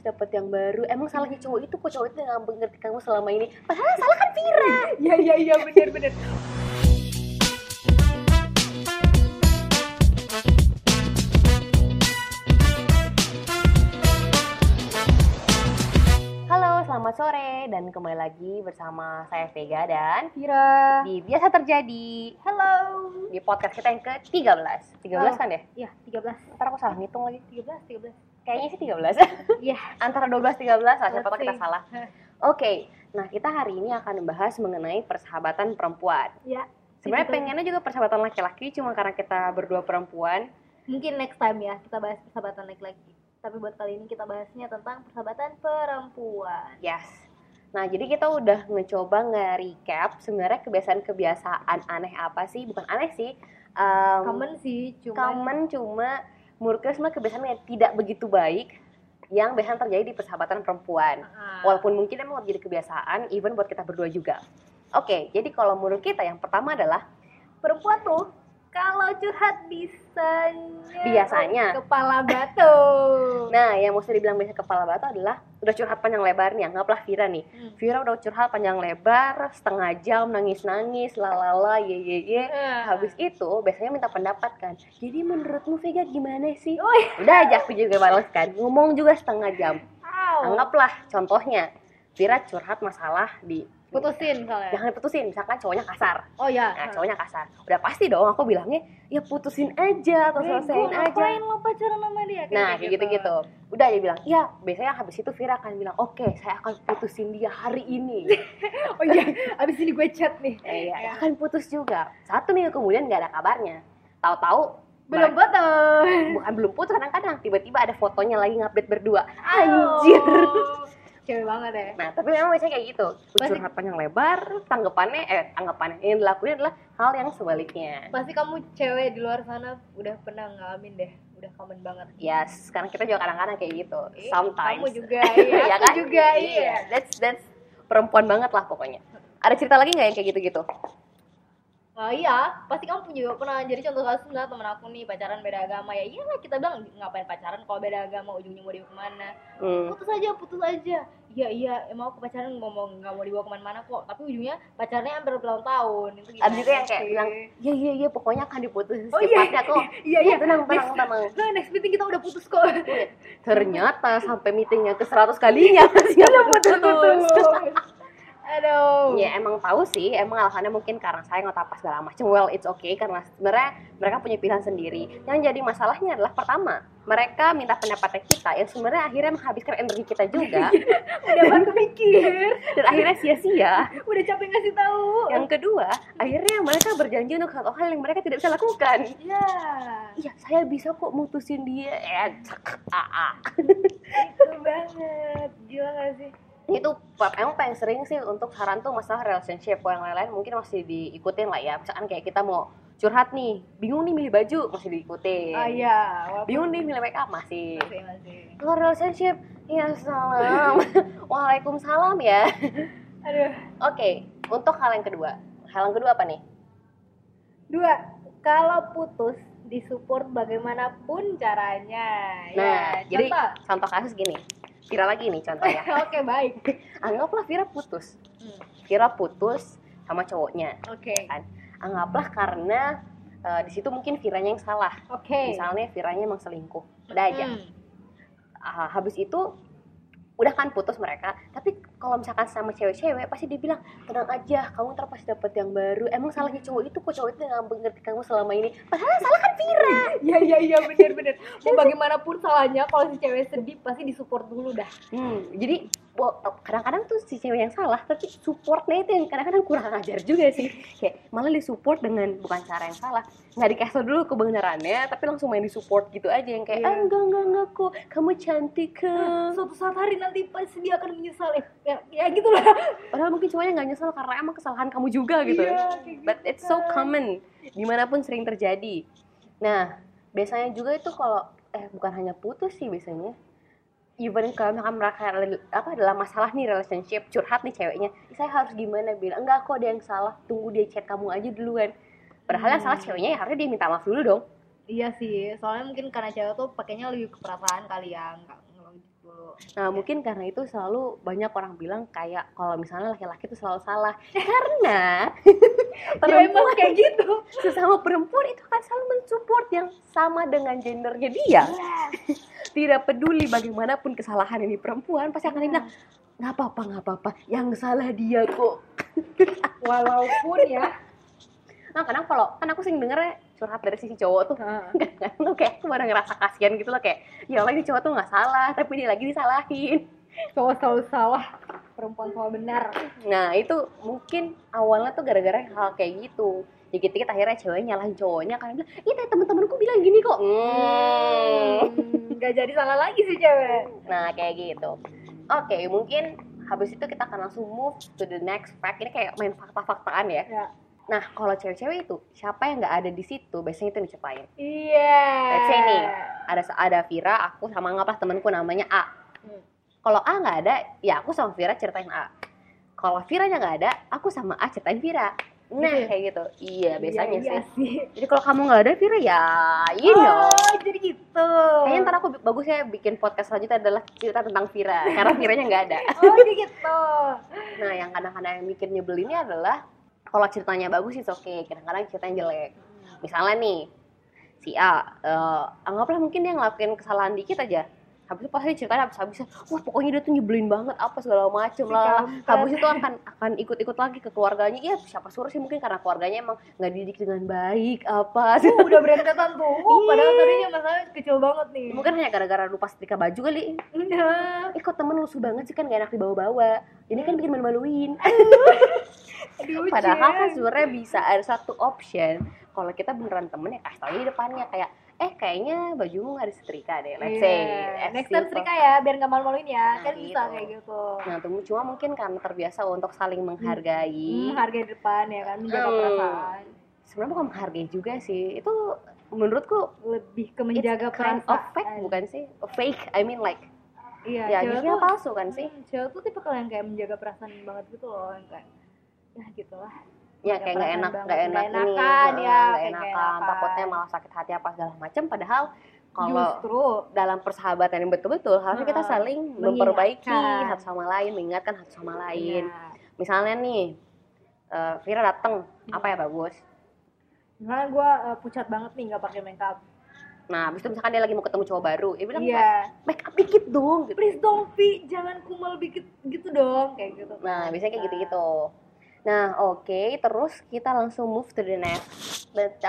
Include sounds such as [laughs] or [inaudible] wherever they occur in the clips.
dapet yang baru emang salahnya cowok itu kok cowok itu nggak mengerti kamu selama ini padahal salah kan Vira [laughs] Iya iya iya bener. halo selamat sore dan kembali lagi bersama saya Vega dan Vira. di biasa terjadi Halo. di podcast kita yang ke 13 13 Oh. kan ya Iya 13. ntar aku salah ngitung lagi 13 13. Kayaknya sih 13 [laughs] Iya. antara 12 13 lah siapa tahu kita salah oke nah kita hari ini akan membahas mengenai persahabatan perempuan Iya. sebenarnya pengennya juga persahabatan laki-laki cuma karena kita berdua perempuan Mungkin next time ya kita bahas persahabatan laki-laki. Tapi buat kali ini kita bahasnya tentang persahabatan perempuan. yes nah jadi kita udah mencoba nge-recap sebenarnya kebiasaan-kebiasaan aneh apa sih bukan aneh sih um, Common sih, cuma common cuma menurut kita sebenarnya kebiasaan yang tidak begitu baik yang biasanya terjadi di persahabatan perempuan Ah. walaupun mungkin emang jadi kebiasaan even buat kita berdua juga oke jadi kalau menurut kita yang pertama adalah perempuan tuh kalau curhat bisanya Biasanya. kepala batu. [laughs] nah yang mesti dibilang biasa kepala batu adalah udah curhat panjang lebar nih anggaplah Vira nih Hmm. Vira udah curhat panjang lebar setengah jam nangis nangis lalala ye ye ye Ah. habis itu biasanya minta pendapat kan jadi menurutmu Vega gimana sih Wih, udah aja aku juga balas kan ngomong juga setengah jam au. anggaplah contohnya Vira curhat masalah di putusin soalnya. jangan diputusin misalkan cowoknya kasar. Oh ya. nah cowoknya kasar. Udah pasti dong aku bilangnya ya putusin aja atau selesaiin aja. ngapain lo pacaran sama dia? nah kayak gitu gitu. Udah dia bilang iya biasanya habis itu Vira akan bilang oke saya akan putusin dia hari ini [laughs] Oh iya, abis ini gue chat nih. eh, iya, akan putus juga. Satu minggu kemudian nggak ada kabarnya. Tahu-tahu Belum putus. bukan belum putus kadang-kadang tiba-tiba ada fotonya lagi ngupdate berdua. Anjir Cewek banget ya. nah tapi memang biasanya kayak gitu curhat panjang lebar tanggapannya eh tanggapannya yang dilakuin adalah hal yang sebaliknya Pasti kamu cewek di luar sana udah pernah ngalamin deh. Udah common banget. ya sekarang kita juga kadang-kadang kayak gitu Ih, sometimes Kamu juga, [laughs] iya. ya kan juga, iya. that's that's perempuan banget lah pokoknya ada cerita lagi nggak yang kayak gitu-gitu Oh iya, pasti kamu juga pernah jadi contoh kasus nggak temen aku nih pacaran beda agama ya iyalah kita bilang ngapain pacaran kalau beda agama ujungnya mau dibawa ke mana? Hmm. putus aja putus aja. Iya iya emang aku pacaran ngomong nggak mau dibawa ke mana-mana kok tapi ujungnya pacarnya hampir bertahun itu gimana? Abis itu yang kayak bilang ya iya iya pokoknya akan diputus Oh, iya. secepatnya kok. [laughs] Iya iya. Tenang tenang Next- tenang. nah, next meeting kita udah putus kok. Ternyata sampai meetingnya ke 100 kalinya [laughs] masih nggak putus-putus [laughs] aduh. Ya emang tahu sih emang alasannya mungkin karena saya nggak apa segala macam. Well it's okay karena sebenarnya mereka punya pilihan sendiri. Yang jadi masalahnya adalah pertama mereka minta pendapatnya kita yang sebenarnya akhirnya menghabiskan energi kita juga. [laughs] Udah bantu mikir dan akhirnya sia-sia. Udah capek ngasih tahu. Yang kedua akhirnya mereka berjanji untuk satu hal yang mereka tidak bisa lakukan. Ya iya saya bisa kok mutusin dia. Eh cek, ah, ah. itu banget. Gila gak sih itu emang paling sering sih untuk saran tuh masalah relationship. Kalau yang lain-lain mungkin masih diikutin lah ya. Misalkan kayak kita mau curhat nih bingung nih milih baju masih diikutin. Ah iya walaupun bingung nih milih make up masih. Masih masih. Kalau relationship ya salam. [laughs] Waalaikumsalam ya. Aduh. Oke untuk hal yang kedua. Hal yang kedua apa nih? Dua kalau putus disupport bagaimanapun caranya. Nah ya jadi contoh. contoh kasus gini Vira lagi nih contohnya. [laughs] Oke baik. [laughs] Anggaplah Vira putus. Hmm, Vira putus sama cowoknya oke. kan? Anggaplah karena eh, di situ mungkin Viranya yang salah. Oke. Misalnya Viranya emang selingkuh. Udah aja. Hmm. Ah, habis itu udah kan putus mereka tapi kalau misalkan sama cewek-cewek pasti dia bilang tenang aja kamu ntar pasti dapet yang baru. Emang salahnya cowok itu kok cowok itu nggak mengerti kamu selama ini? Padahal salah kan Iya iya iya benar benar. Mau bagaimanapun salahnya kalau si cewek sedih pasti disupport dulu dah. hmm, jadi kadang-kadang tuh si cewek yang salah tapi supportnya itu yang kadang-kadang kurang ajar juga sih kayak malah disupport dengan bukan cara yang salah nggak dikasih dulu kebenarannya tapi langsung main disupport gitu aja yang kayak Iya. ah enggak enggak enggak kok kamu cantik kok Suatu saat hari nanti pasti dia akan menyesal eh, ya, ya gitu lah. padahal mungkin cowoknya nggak nyesel karena emang kesalahan kamu juga gitu Iya, kayak but gitu it's so kan. common di mana pun sering terjadi nah biasanya juga itu kalau eh bukan hanya putus sih biasanya even kalau misalkan mereka apa adalah masalah nih relationship curhat nih ceweknya saya harus gimana bilang enggak kok dia yang salah tunggu dia chat kamu aja duluan padahal yang salah Hmm. ceweknya ya harusnya dia minta maaf dulu dong Iya sih, soalnya mungkin karena cewek tuh pakainya lebih ke perasaan kali ya, nggak. Nah, mungkin karena itu selalu banyak orang bilang kayak kalau misalnya laki-laki itu selalu salah. Karena [laughs] Ya perempuan kayak gitu. [laughs] sesama perempuan itu akan selalu mensupport yang sama dengan gendernya dia. [laughs] Tidak peduli bagaimanapun kesalahan ini perempuan, pasti akan bilang nggak apa-apa, nggak apa-apa. Yang salah dia kok. Walaupun ya. Nah, kadang kalau kan aku sering dengernya curhat dari sisi cowok tuh kadang [laughs] tuh kayak aku baru ngerasa kasihan gitu loh kayak ya Allah ini cowok tuh nggak salah tapi dia lagi disalahin cowok selalu salah, perempuan selalu benar. nah itu mungkin awalnya tuh gara-gara hal kayak gitu dikit-dikit akhirnya ceweknya nyalahin cowoknya karena bilang iya temen-temenku bilang gini kok hmm. Hmm, Gak jadi salah lagi sih cewek. nah kayak gitu oke mungkin habis itu kita akan langsung move to the next fact ini kayak main fakta-faktaan ya Ya. Nah kalau cewek-cewek itu siapa yang nggak ada di situ biasanya itu yang dicepain Iya. Let's say nih, ada ada Vira, aku sama ngaplah temanku namanya A. Hmm. Kalau A nggak ada, ya aku sama Vira ceritain A. Kalau Viranya nggak ada, aku sama A ceritain Vira. Nah, Gitu ya? kayak gitu. Iya, biasanya Iya, iya sih. Jadi kalau kamu nggak ada Vira ya, you know. Oh, jadi gitu. Kayaknya ntar aku bagusnya bikin podcast selanjutnya adalah cerita tentang Vira, karena Viranya nggak ada. Oh, jadi gitu. Nah, yang kadang-kadang yang bikin nyebelinnya adalah kalau ceritanya bagus sih oke, kadang-kadang ceritanya jelek. Misalnya nih, si A, eh, anggaplah mungkin dia ngelakuin kesalahan dikit aja. Habis itu pasti ceritanya habis-habisan, wah pokoknya dia tuh nyebelin banget apa segala macem Si lah. kampret. Habis itu akan akan ikut-ikut lagi ke keluarganya. Iya siapa suruh sih mungkin karena keluarganya emang nggak didik dengan baik apa. Uh, udah berentetan tuh. Uh, padahal tadinya masalahnya kecil banget nih. mungkin hanya gara-gara lupa setrika baju kali. Udah. Eh kok temen lusuh banget sih kan gak enak dibawa-bawa. Ini kan bikin malu-maluin. [laughs] Padahal kan sebenarnya bisa ada satu option kalau kita beneran temen ya kasih tau di depannya kayak eh kayaknya bajumu nggak disetrika deh let's Iya. say Next time setrika ya, biar gak malu-maluin ya. Nah, kan bisa gitu. kayak gitu. nah tuh cuma mungkin karena terbiasa untuk saling menghargai Hmm, harga di depan ya kan, menjaga Hmm. perasaan. sebenarnya bukan menghargai juga sih itu menurutku Lebih ke menjaga it's kind perasaan. of fake bukan sih fake I mean like Iya, ya jadinya tuh, palsu kan sih hmm, cewek tuh tipe yang kayak menjaga perasaan banget gitu loh, yang kayak ya gitu lah. Ya kayak nggak enak nggak enak nggak ini enakan, ya, nggak kayak nggak enakan enakan. takutnya malah sakit hati apa segala macam padahal kalau Justru dalam persahabatan yang betul-betul harusnya kita saling memperbaiki satu sama lain mengingatkan satu sama lain Iya. misalnya nih eh, Vira dateng apa ya bagus Misalnya gue pucat banget nih nggak pakai makeup. nah habis itu misalkan dia lagi mau ketemu cowok baru dia bilang Iya. make up dikit dong gitu. Please dong, Vi, jangan kumal dikit gitu dong, kayak gitu. nah biasanya kayak gitu-gitu nah oke terus kita langsung move to the next the, [laughs]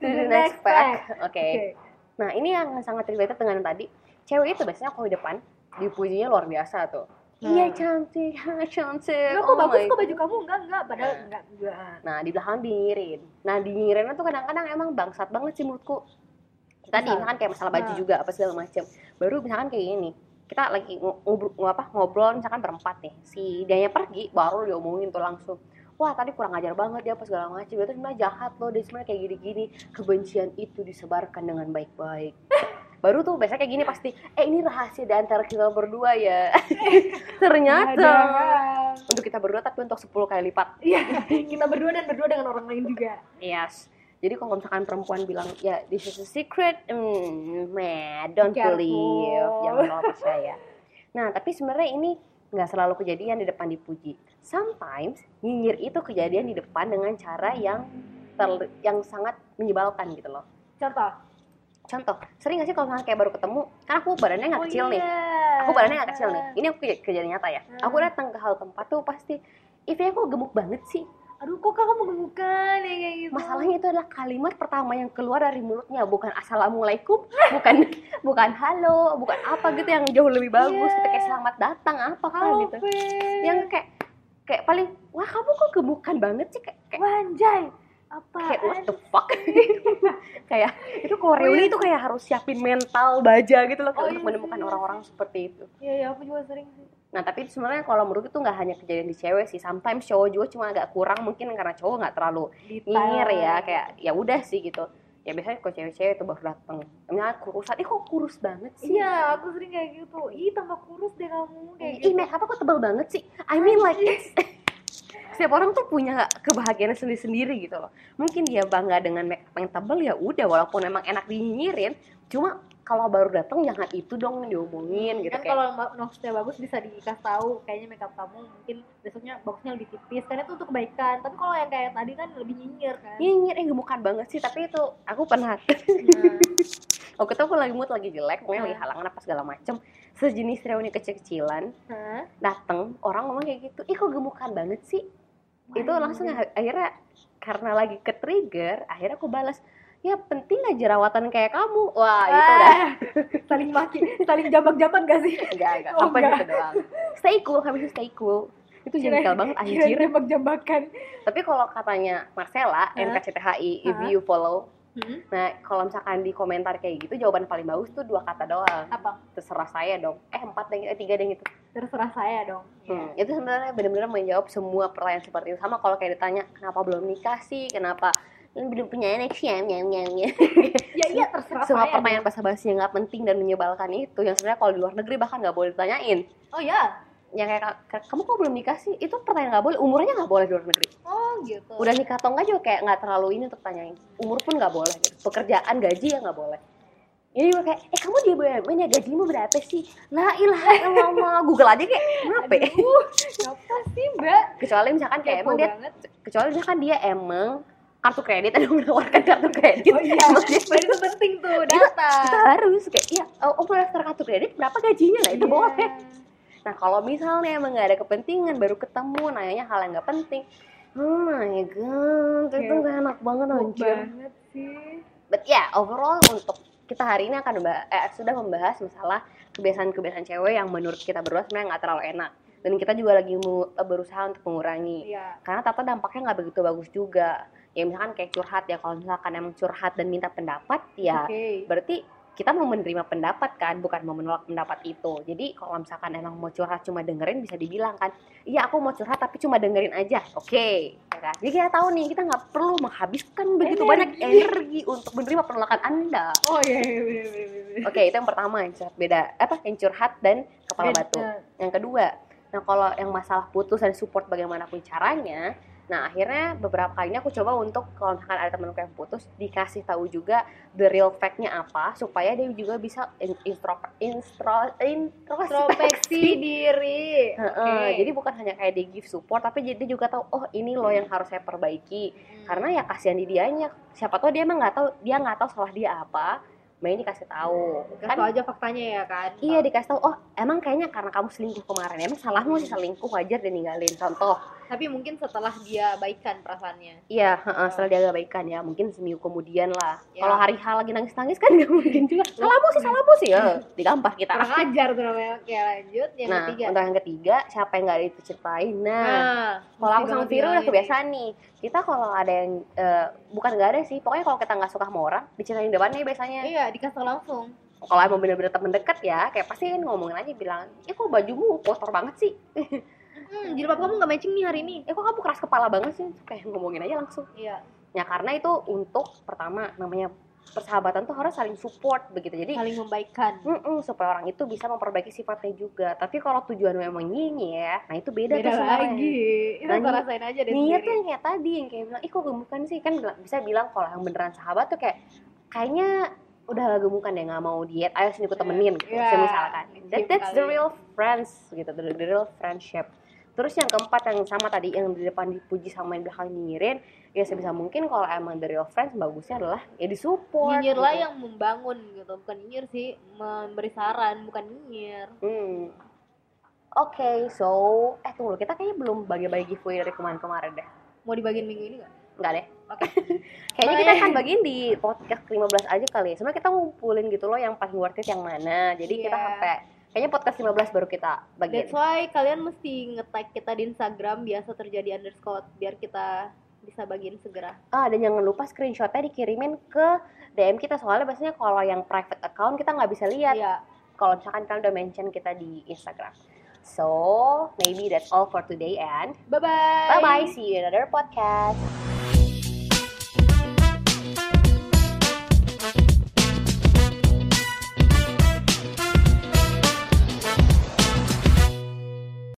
to the next fact oke Oke. nah ini yang sangat related dengan tadi cewek itu biasanya kalau di depan dipujinya luar biasa tuh Nah. iya cantik [laughs] cantik Enggak oh kok bagus my kok baju kamu enggak enggak padahal enggak enggak. Nah, di belakang dinyirin. Nah, dinyirinnya tuh kadang-kadang emang bangsat banget sih menurutku. Tadi Misal? misalkan kayak masalah baju Nah. juga apa segala macem. Baru misalkan kayak gini. Kita lagi ngo- ngobrol ngo- apa ngobrol misalkan berempat nih. Si dianya pergi baru diomongin tuh langsung. Wah tadi kurang ajar banget dia apa segala macem. Dia tuh sebenarnya jahat loh. Dia sebenarnya kayak gini-gini. Kebencian itu disebarkan dengan baik-baik. [laughs] Baru tuh biasanya kayak gini pasti. Eh ini rahasia di antara kita berdua ya. [laughs] Ternyata untuk kita berdua tapi untuk 10 kali lipat. Iya, kita berdua dan berdua dengan orang lain juga. Yes. Jadi kalau misalkan perempuan bilang ya this is a secret, hmm, man, don't Careful. believe, jangan terlalu percaya. Nah, tapi sebenarnya ini nggak selalu kejadian di depan dipuji. Sometimes nyinyir itu kejadian di depan dengan cara yang ter- yang sangat menyebalkan gitu loh. Contoh. Contoh, sering gak sih kalau misalnya kayak baru ketemu, kan aku badannya nggak Oh, kecil nih, iya. aku badannya nggak kecil nih. Ini aku keja- kejadian nyata ya. Hmm. Aku datang ke hal tempat tuh pasti, Ivy kok gemuk banget sih. Aduh, kok kakak menggemukan ya kayak gitu. Masalahnya itu adalah kalimat pertama yang keluar dari mulutnya bukan assalamualaikum, [laughs] bukan bukan halo, bukan apa gitu yang jauh lebih bagus Iya. gitu kayak selamat datang apa kan gitu. Feb. Yang kayak kayak paling wah kamu kok gemukan banget sih kayak kayak, Wah, anjay. Apa? kayak what the fuck [laughs] kayak itu kalau reuni itu kayak harus siapin mental baja gitu loh Oh, untuk iya, menemukan iya. orang-orang seperti itu. Iya, iya, aku juga sering sih. Nah tapi sebenarnya kalau menurut itu nggak hanya kejadian di cewek sih, sometimes cowok juga cuma agak kurang mungkin karena cowok nggak terlalu nyinyir ya kayak ya udah sih gitu. Ya biasanya kalau cewek-cewek itu baru dateng. Misalnya kurusan ih kok kurus banget sih? Iya, aku sering kayak gitu. Ih, tambah kurus deh kamu kayak ih gitu. make up kok tebal banget sih? I mean like it's [laughs] setiap orang tuh punya kebahagiaan sendiri-sendiri gitu loh. Mungkin dia bangga dengan make up yang tebal ya udah walaupun emang enak dinyinyirin cuma kalau baru datang jangan itu dong diomongin gitu kan kayak kalau notes-nya bagus bisa dikasih tahu kayaknya makeup kamu mungkin besoknya bagusnya lebih tipis karena itu untuk kebaikan. Tapi kalau yang kayak tadi kan lebih nyinyir kan? Nyinyir eh gemukan banget sih tapi itu aku pernah. Nah, [laughs] waktu itu aku lagi mood lagi jelek pokoknya lagi Hmm. halangan apa segala macem. Sejenis reuni kecil-kecilan Hah? dateng orang ngomong kayak gitu ih kok gemukan banget sih? Itu langsung akhirnya karena lagi ke trigger akhirnya aku balas ya penting aja jerawatan kayak kamu. Wah itu udah Ah, [laughs] saling maki saling jambak-jambak gak sih? Enggak enggak. Oh, enggak. gitu doang. Stay cool habis itu stay cool. Itu jengkel banget anjir. jambak-jambakan. Tapi kalau katanya Marcella Hah? NKCTHI if Hah? you follow. Hmm? nah kalau misalkan di komentar kayak gitu jawaban paling bagus tuh dua kata doang. Apa? Terserah saya dong. Eh empat deh eh tiga deh gitu. Terserah saya dong. Hmm, itu sebenarnya benar-benar menjawab semua pertanyaan seperti itu. Sama kalau kayak ditanya kenapa belum nikah sih? Kenapa "Lu belum punya anak sih ya nyam nyam nyam." ya iya terserah semua pertanyaan basa-basi yang nggak penting dan menyebalkan itu yang sebenarnya kalau di luar negeri bahkan nggak boleh ditanyain. Oh ya yang kayak "Ka- kamu kok belum nikah sih itu pertanyaan nggak boleh umurnya nggak boleh di luar negeri. Oh gitu. Udah nikah atau nggak juga kayak nggak terlalu ini untuk tanyain. Umur pun nggak boleh gitu. pekerjaan gaji ya nggak boleh. Ini juga kayak eh kamu di BUMN ya gajimu berapa sih? La ilaha illallah. [laughs] Google aja kayak berapa? Ya? Apa sih mbak? Kecuali misalkan kayak Kepo emang dia kecuali misalkan dia emang kartu kredit [laughs] ada menawarkan kartu kredit. Oh iya. Berarti itu penting tuh data. kita harus kayak ya oh, oh mau daftar kartu kredit berapa gajinya? Nah itu Iya. boleh. Nah kalau misalnya emang nggak ada kepentingan baru ketemu nanyanya hal yang nggak penting. Oh my god itu Kepo nggak enak banget anjir. banget sih. But ya overall untuk kita hari ini akan eh, sudah membahas masalah kebiasaan-kebiasaan cewek yang menurut kita berdua sebenarnya nggak terlalu enak dan kita juga lagi mu- berusaha untuk mengurangi. Iya. Karena ternyata dampaknya nggak begitu bagus juga. Ya misalkan kayak curhat ya kalau misalkan emang curhat dan minta pendapat ya oke. berarti kita mau menerima pendapat kan bukan mau menolak pendapat itu. Jadi kalau misalkan emang mau curhat cuma dengerin bisa dibilang kan iya aku mau curhat tapi cuma dengerin aja. Oke ya kan? Jadi kita tahu nih kita nggak perlu menghabiskan begitu Energi. banyak energi untuk menerima penolakan anda. Oh iya iya bener bener bener oke itu yang pertama yang curhat beda apa? Yang curhat dan kepala Beda. batu. Yang kedua nah kalau yang masalah putus dan support bagaimanapun caranya nah akhirnya beberapa kali ini aku coba untuk kalau misalkan ada temanku yang putus dikasih tahu juga the real fact-nya apa supaya dia juga bisa introspeksi [laughs] diri. Heeh, jadi bukan hanya kayak dia give support tapi jadi dia juga tahu oh ini loh yang harus saya perbaiki. Karena ya kasihan di dianya siapa tahu dia emang nggak tahu dia nggak tahu salah dia apa main dikasih tahu. Kasih kan aja faktanya ya kan? Iya dikasih tahu, oh emang kayaknya karena kamu selingkuh kemarin, emang salahmu sih selingkuh wajar dia ninggalin. Contoh, tapi mungkin setelah dia baikan perasaannya iya heeh, setelah dia agak baikan ya, mungkin seminggu kemudian lah. Ya. Kalau hari H lagi nangis-nangis kan nggak mungkin juga. Salahmu sih, salahmu sih, ya digampar kita. kurang ajar tuh namanya oke lanjut yang nah, ketiga untuk yang ketiga, siapa yang nggak diceritain? Nah, nah kalau aku sama Viro udah kebiasaan nih. Kita kalau ada yang eh, bukan nggak ada sih, pokoknya kalau kita nggak suka sama orang, diceritain di depannya biasanya. iya dikasih langsung Kalau emang bener-bener temen deket ya, kayak pasti ngomongin aja bilang, ya kok bajumu kotor banget sih. [laughs] hmm jilbab kamu nggak matching nih hari ini. Eh kok kamu keras kepala banget sih? Kayak ngomongin aja langsung. Iya. Ya karena itu untuk pertama namanya persahabatan tuh harus saling support begitu. Jadi saling membaikkan. Mm-mm, supaya orang itu bisa memperbaiki sifatnya juga. Tapi kalau tujuan memang nyinyir nah itu beda, beda tuh lagi. Itu Nah, rasain aja deh nyinyir tuh yang kayak tadi yang kayak bilang ih kok gemukan sih? Kan bisa bilang kalau yang beneran sahabat tuh kayak kayaknya udah gemukan deh nggak mau diet. Ayo sini aku Iya. temenin gitu. Iya, misalkan. That, that's the real friends gitu. The, the real friendship terus yang keempat yang sama tadi yang di depan dipuji sama yang belakang nyinyirin ya sebisa mungkin kalau emang the real friends bagusnya adalah ya disupport nyinyir lah gitu. yang membangun gitu bukan nyinyir sih memberi saran bukan nyinyir hmm. oke so eh tunggu kita kayaknya belum bagi-bagi giveaway dari kemarin-kemarin deh mau dibagiin minggu ini nggak Enggak deh. Oke. [laughs] Kayaknya Oke. kita akan bagiin di podcast ke-15 aja kali ya. Sebenarnya kita ngumpulin gitu loh yang paling worth it yang mana. Jadi kita Iya. sampai kayaknya podcast 15 baru kita bagiin. That's why kalian mesti nge-tag kita di Instagram biasa terjadi underscore biar kita bisa bagiin segera. Ah, dan jangan lupa screenshotnya dikirimin ke DM kita soalnya biasanya kalau yang private account kita nggak bisa lihat. Iya. Kalau misalkan kalian udah mention kita di Instagram. So, maybe that's all for today and Bye bye. bye bye. See you in another podcast.